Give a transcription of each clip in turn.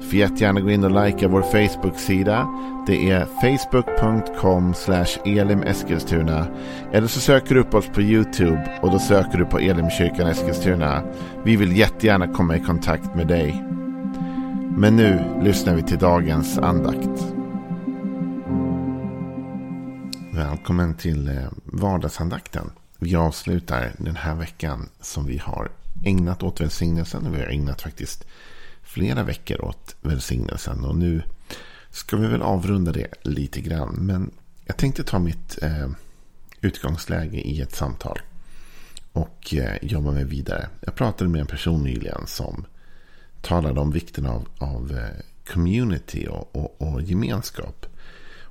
Du får jättegärna gå in och likea vår Facebook-sida. Det är facebook.com elimeskilstuna. Eller så söker du upp oss på YouTube och då söker du på Elimkyrkan Eskilstuna. Vi vill jättegärna komma i kontakt med dig. Men nu lyssnar vi till dagens andakt. Välkommen till eh, vardagsandakten. Vi avslutar den här veckan som vi har ägnat åt välsignelsen. Vi har ägnat faktiskt flera veckor åt välsignelsen. Och nu ska vi väl avrunda det lite grann. Men jag tänkte ta mitt eh, utgångsläge i ett samtal. Och eh, jobba mig vidare. Jag pratade med en person nyligen som talade om vikten av, av eh, community och, och, och, gemenskap.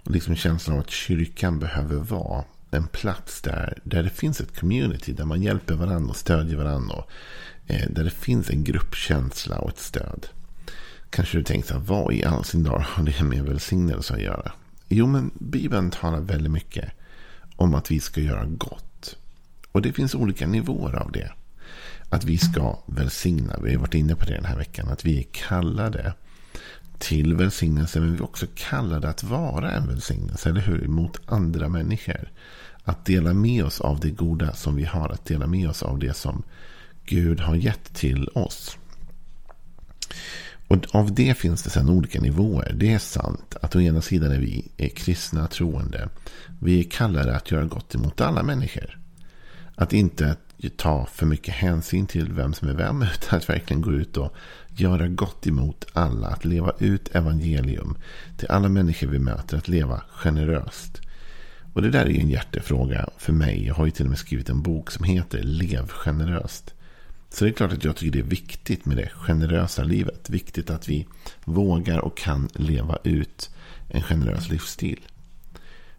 Och liksom känslan av att kyrkan behöver vara en plats där, där det finns ett community. Där man hjälper varandra och stödjer varandra. Och, eh, där det finns en gruppkänsla och ett stöd. Kanske du tänkte, vad i all sin dar har det med välsignelse att göra? Jo, men Bibeln talar väldigt mycket om att vi ska göra gott. Och det finns olika nivåer av det. Att vi ska välsigna. Vi har varit inne på det den här veckan. Att vi är kallade till välsignelse. Men vi är också kallade att vara en välsignelse. Eller hur? Mot andra människor. Att dela med oss av det goda som vi har. Att dela med oss av det som Gud har gett till oss. Och av det finns det sedan olika nivåer. Det är sant att å ena sidan är vi är kristna troende. Vi är kallade att göra gott emot alla människor. Att inte ta för mycket hänsyn till vem som är vem. Utan att verkligen gå ut och göra gott emot alla. Att leva ut evangelium till alla människor vi möter. Att leva generöst. Och det där är ju en hjärtefråga för mig. Jag har ju till och med skrivit en bok som heter Lev generöst. Så det är klart att jag tycker det är viktigt med det generösa livet. Viktigt att vi vågar och kan leva ut en generös livsstil.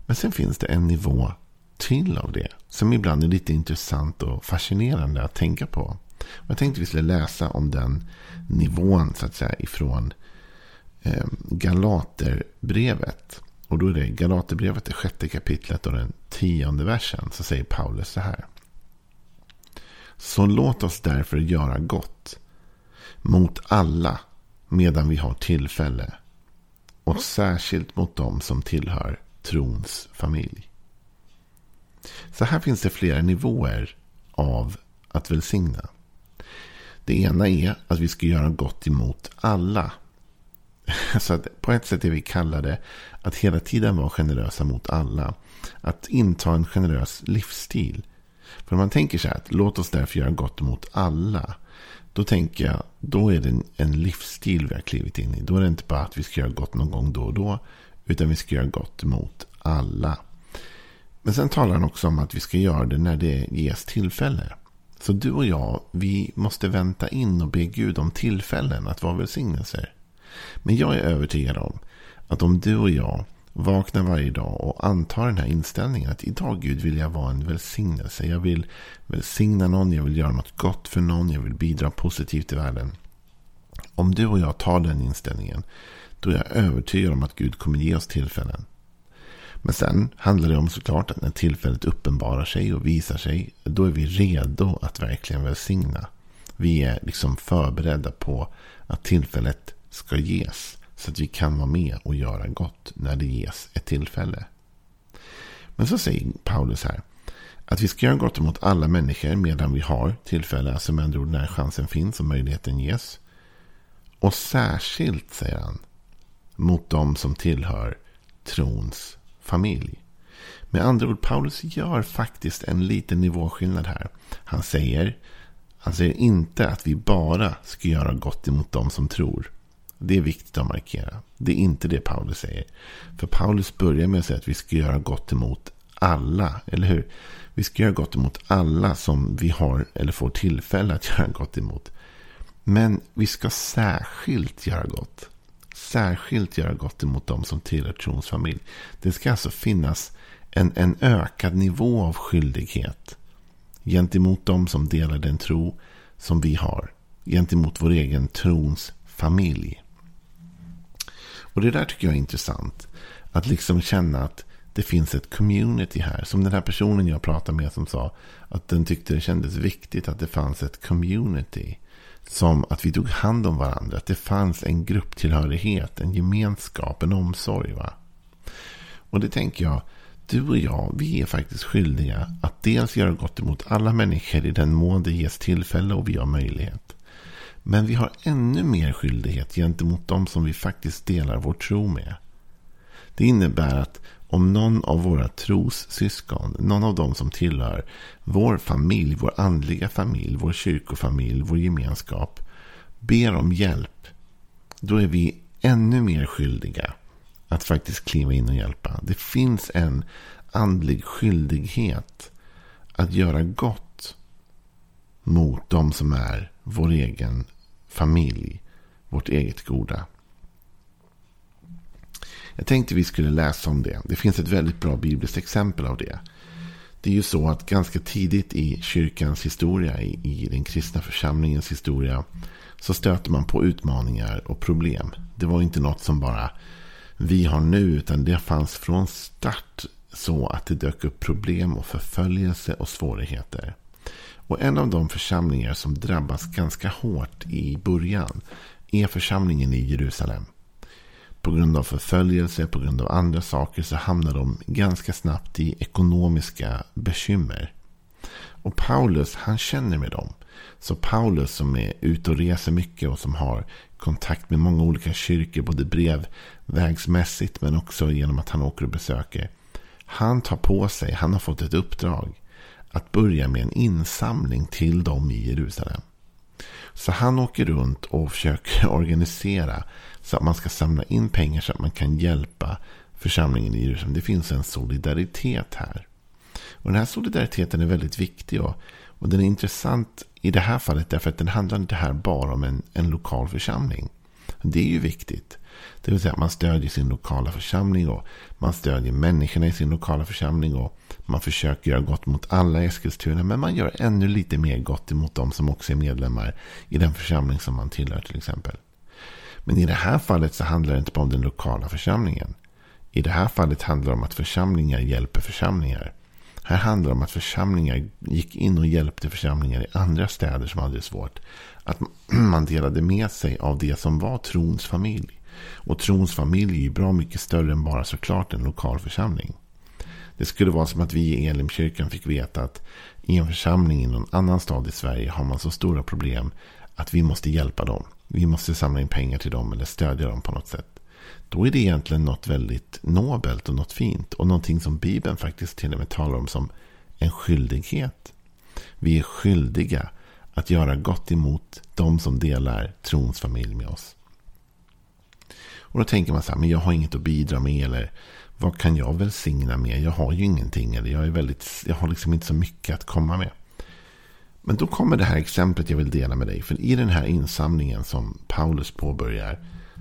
Men sen finns det en nivå till av det. Som ibland är lite intressant och fascinerande att tänka på. jag tänkte vi skulle läsa om den nivån så att säga ifrån eh, Galaterbrevet. Och då är det Galaterbrevet, det sjätte kapitlet och den tionde versen. Så säger Paulus så här. Så låt oss därför göra gott mot alla medan vi har tillfälle. Och särskilt mot dem som tillhör trons familj. Så här finns det flera nivåer av att välsigna. Det ena är att vi ska göra gott emot alla. Så att på ett sätt är vi kallade att hela tiden vara generösa mot alla. Att inta en generös livsstil. För om man tänker så här, att låt oss därför göra gott mot alla. Då tänker jag, då är det en, en livsstil vi har klivit in i. Då är det inte bara att vi ska göra gott någon gång då och då. Utan vi ska göra gott mot alla. Men sen talar han också om att vi ska göra det när det ges tillfälle. Så du och jag, vi måste vänta in och be Gud om tillfällen att vara välsignelser. Men jag är övertygad om att om du och jag vaknar varje dag och antar den här inställningen att idag Gud vill jag vara en välsignelse. Jag vill välsigna någon, jag vill göra något gott för någon, jag vill bidra positivt i världen. Om du och jag tar den inställningen, då är jag övertygad om att Gud kommer ge oss tillfällen. Men sen handlar det om såklart att när tillfället uppenbarar sig och visar sig, då är vi redo att verkligen välsigna. Vi är liksom förberedda på att tillfället ska ges. Så att vi kan vara med och göra gott när det ges ett tillfälle. Men så säger Paulus här. Att vi ska göra gott mot alla människor medan vi har tillfälle. Alltså med andra ord när chansen finns och möjligheten ges. Och särskilt, säger han, mot dem som tillhör trons familj. Med andra ord, Paulus gör faktiskt en liten nivåskillnad här. Han säger, han säger inte att vi bara ska göra gott emot dem som tror. Det är viktigt att markera. Det är inte det Paulus säger. För Paulus börjar med att säga att vi ska göra gott emot alla. Eller hur? Vi ska göra gott emot alla som vi har eller får tillfälle att göra gott emot. Men vi ska särskilt göra gott. Särskilt göra gott emot dem som tillhör trons familj. Det ska alltså finnas en, en ökad nivå av skyldighet gentemot dem som delar den tro som vi har. Gentemot vår egen trons familj. Och det där tycker jag är intressant. Att liksom känna att det finns ett community här. Som den här personen jag pratade med som sa att den tyckte det kändes viktigt att det fanns ett community. Som att vi tog hand om varandra. Att det fanns en grupptillhörighet, en gemenskap, en omsorg. Va? Och det tänker jag, du och jag, vi är faktiskt skyldiga att dels göra gott emot alla människor i den mån det ges tillfälle och vi har möjlighet. Men vi har ännu mer skyldighet gentemot dem som vi faktiskt delar vår tro med. Det innebär att om någon av våra trossyskon, någon av dem som tillhör vår familj, vår andliga familj, vår kyrkofamilj, vår gemenskap, ber om hjälp, då är vi ännu mer skyldiga att faktiskt kliva in och hjälpa. Det finns en andlig skyldighet att göra gott mot de som är vår egen familj, vårt eget goda. Jag tänkte vi skulle läsa om det. Det finns ett väldigt bra bibliskt exempel av det. Det är ju så att ganska tidigt i kyrkans historia, i, i den kristna församlingens historia, så stöter man på utmaningar och problem. Det var inte något som bara vi har nu, utan det fanns från start så att det dök upp problem och förföljelse och svårigheter. Och en av de församlingar som drabbas ganska hårt i början är församlingen i Jerusalem. På grund av förföljelse, på grund av andra saker så hamnar de ganska snabbt i ekonomiska bekymmer. Och Paulus, han känner med dem. Så Paulus som är ute och reser mycket och som har kontakt med många olika kyrkor, både brevvägsmässigt men också genom att han åker och besöker. Han tar på sig, han har fått ett uppdrag att börja med en insamling till dem i Jerusalem. Så han åker runt och försöker organisera så att man ska samla in pengar så att man kan hjälpa församlingen i Jerusalem. Det finns en solidaritet här. Och den här solidariteten är väldigt viktig. Och, och den är intressant i det här fallet därför att den handlar inte här bara om en, en lokal församling. Det är ju viktigt. Det vill säga att man stödjer sin lokala församling och man stödjer människorna i sin lokala församling och man försöker göra gott mot alla i Eskilstuna. Men man gör ännu lite mer gott emot de som också är medlemmar i den församling som man tillhör till exempel. Men i det här fallet så handlar det inte bara om den lokala församlingen. I det här fallet handlar det om att församlingar hjälper församlingar. Här handlar det om att församlingar gick in och hjälpte församlingar i andra städer som hade det svårt. Att man delade med sig av det som var trons familj. Och trons familj är ju bra mycket större än bara såklart en lokal församling. Det skulle vara som att vi i Elimkyrkan fick veta att i en församling i någon annan stad i Sverige har man så stora problem att vi måste hjälpa dem. Vi måste samla in pengar till dem eller stödja dem på något sätt. Då är det egentligen något väldigt nobelt och något fint. Och någonting som Bibeln faktiskt till och med talar om som en skyldighet. Vi är skyldiga att göra gott emot de som delar trons familj med oss. Och då tänker man så här, men jag har inget att bidra med. Eller vad kan jag välsigna med? Jag har ju ingenting. Eller jag, är väldigt, jag har liksom inte så mycket att komma med. Men då kommer det här exemplet jag vill dela med dig. För i den här insamlingen som Paulus påbörjar.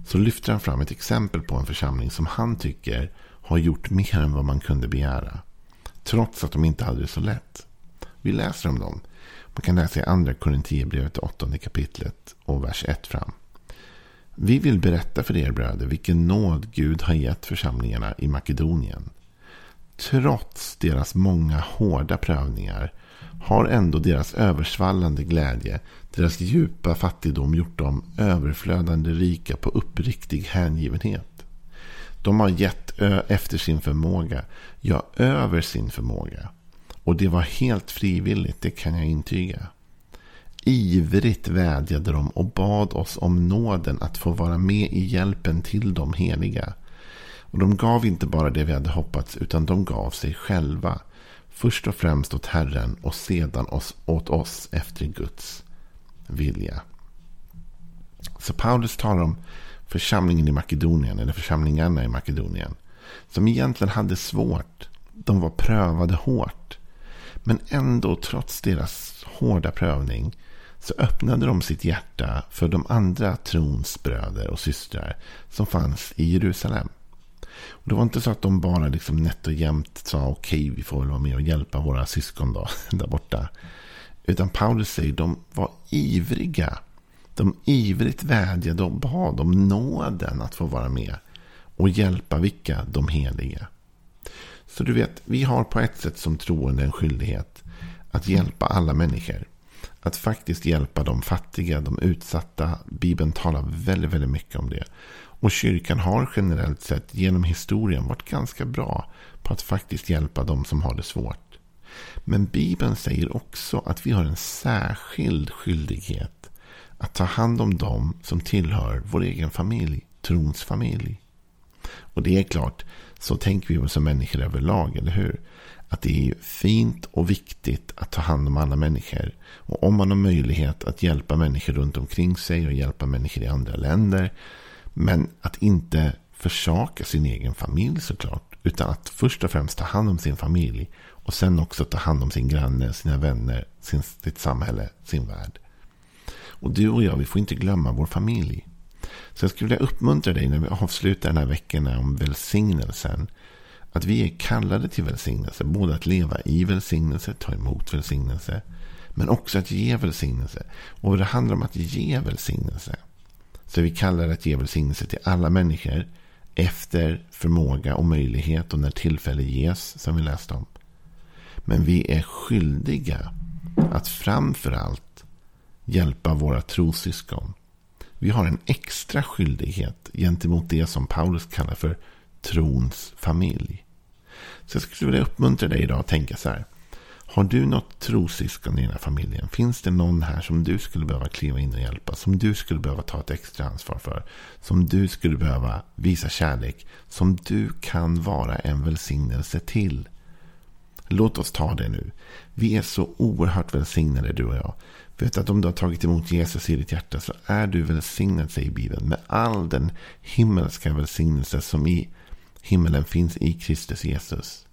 Så lyfter han fram ett exempel på en församling som han tycker har gjort mer än vad man kunde begära. Trots att de inte hade det så lätt. Vi läser om dem. Man kan läsa i andra Korinthierbrevet, åttonde kapitlet och vers 1 fram. Vi vill berätta för er bröder vilken nåd Gud har gett församlingarna i Makedonien. Trots deras många hårda prövningar har ändå deras översvallande glädje, deras djupa fattigdom gjort dem överflödande rika på uppriktig hängivenhet. De har gett efter sin förmåga, ja över sin förmåga. Och det var helt frivilligt, det kan jag intyga. Ivrigt vädjade de och bad oss om nåden att få vara med i hjälpen till de heliga. Och de gav inte bara det vi hade hoppats, utan de gav sig själva. Först och främst åt Herren och sedan oss, åt oss efter Guds vilja. Så Paulus talar om församlingen i Makedonien, eller församlingarna i Makedonien. Som egentligen hade svårt. De var prövade hårt. Men ändå, trots deras hårda prövning, så öppnade de sitt hjärta för de andra trons bröder och systrar som fanns i Jerusalem. Och det var inte så att de bara liksom nätt och jämnt sa okej, okay, vi får väl vara med och hjälpa våra syskon då, där borta. Utan Paulus säger de var ivriga. De ivrigt vädjade och bad om nåden att få vara med och hjälpa vilka? De heliga. Så du vet, vi har på ett sätt som troende en skyldighet att hjälpa alla människor. Att faktiskt hjälpa de fattiga, de utsatta. Bibeln talar väldigt, väldigt mycket om det. Och kyrkan har generellt sett genom historien varit ganska bra på att faktiskt hjälpa de som har det svårt. Men Bibeln säger också att vi har en särskild skyldighet att ta hand om dem som tillhör vår egen familj, trons familj. Och det är klart, så tänker vi som människor överlag, eller hur? Att det är fint och viktigt att ta hand om alla människor. Och om man har möjlighet att hjälpa människor runt omkring sig och hjälpa människor i andra länder. Men att inte försaka sin egen familj såklart. Utan att först och främst ta hand om sin familj. Och sen också ta hand om sin granne, sina vänner, sin, sitt samhälle, sin värld. Och du och jag, vi får inte glömma vår familj. Så jag skulle vilja uppmuntra dig när vi avslutar den här veckan om välsignelsen. Att vi är kallade till välsignelse. Både att leva i välsignelse, ta emot välsignelse. Men också att ge välsignelse. Och det handlar om att ge välsignelse. Så vi kallar det att ge välsignelse till alla människor. Efter förmåga och möjlighet och när tillfälle ges. Som vi läste om. Men vi är skyldiga att framför allt hjälpa våra trossyskon. Vi har en extra skyldighet gentemot det som Paulus kallar för trons familj. Så jag skulle vilja uppmuntra dig idag att tänka så här. Har du något trossyskon i den här familjen? Finns det någon här som du skulle behöva kliva in och hjälpa? Som du skulle behöva ta ett extra ansvar för? Som du skulle behöva visa kärlek? Som du kan vara en välsignelse till? Låt oss ta det nu. Vi är så oerhört välsignade du och jag. Vet att om du har tagit emot Jesus i ditt hjärta så är du välsignad, säger Bibeln. Med all den himmelska välsignelse som i himmelen finns i Kristus Jesus.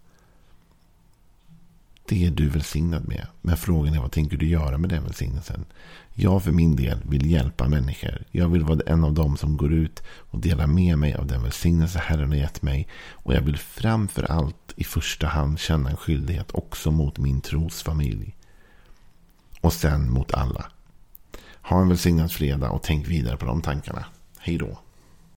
Det är du välsignad med. Men frågan är vad tänker du göra med den välsignelsen? Jag för min del vill hjälpa människor. Jag vill vara en av dem som går ut och delar med mig av den välsignelse Herren har gett mig. Och jag vill framför allt i första hand känna en skyldighet också mot min trosfamilj. Och sen mot alla. Ha en välsignad fredag och tänk vidare på de tankarna. Hej då.